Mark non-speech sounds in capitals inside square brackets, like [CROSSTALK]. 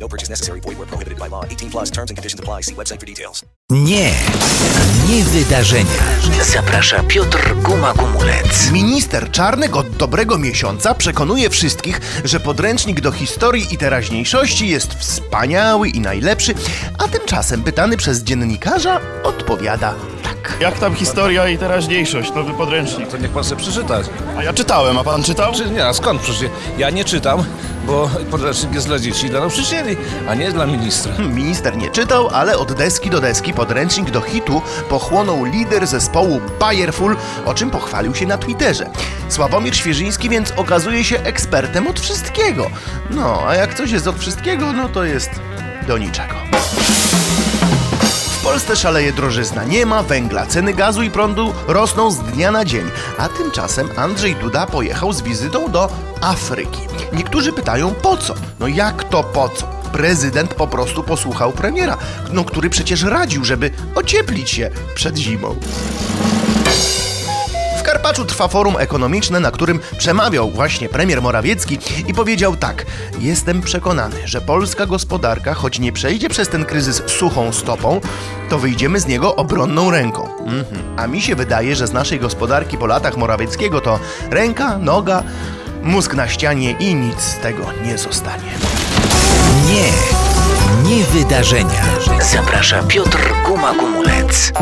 No purchase necessary. Void where prohibited by law. 18 plus terms and conditions apply. See website for details. Nie, nie wydarzenia. Zaprasza Piotr Guma-Gumulec. Minister Czarnek od dobrego miesiąca przekonuje wszystkich, że podręcznik do historii i teraźniejszości jest wspaniały i najlepszy, a tymczasem pytany przez dziennikarza odpowiada tak. Jak tam historia i teraźniejszość, nowy podręcznik? To niech pan sobie przeczytać. A ja czytałem, a pan czytał? Czy nie, a skąd przecież? Ja nie czytam, bo podręcznik jest dla dzieci i dla nauczycieli, a nie dla ministra. [LAUGHS] Minister nie czytał, ale od deski do deski podręcznik do hitu pochłonął lider zespołu Bayerful, o czym pochwalił się na Twitterze. Sławomir Świeżyński więc okazuje się ekspertem od wszystkiego. No, a jak coś jest od wszystkiego, no to jest do niczego. W Polsce szaleje drożyzna, nie ma węgla, ceny gazu i prądu rosną z dnia na dzień, a tymczasem Andrzej Duda pojechał z wizytą do Afryki. Niektórzy pytają po co? No jak to po co? Prezydent po prostu posłuchał premiera, no który przecież radził, żeby ocieplić się przed zimą. W Karpaczu trwa forum ekonomiczne, na którym przemawiał właśnie premier Morawiecki i powiedział tak: Jestem przekonany, że polska gospodarka, choć nie przejdzie przez ten kryzys suchą stopą, to wyjdziemy z niego obronną ręką. Mhm. A mi się wydaje, że z naszej gospodarki po latach Morawieckiego to ręka, noga, mózg na ścianie i nic z tego nie zostanie. Nie, nie wydarzenia. Zaprasza Piotr Guma-Gumulec.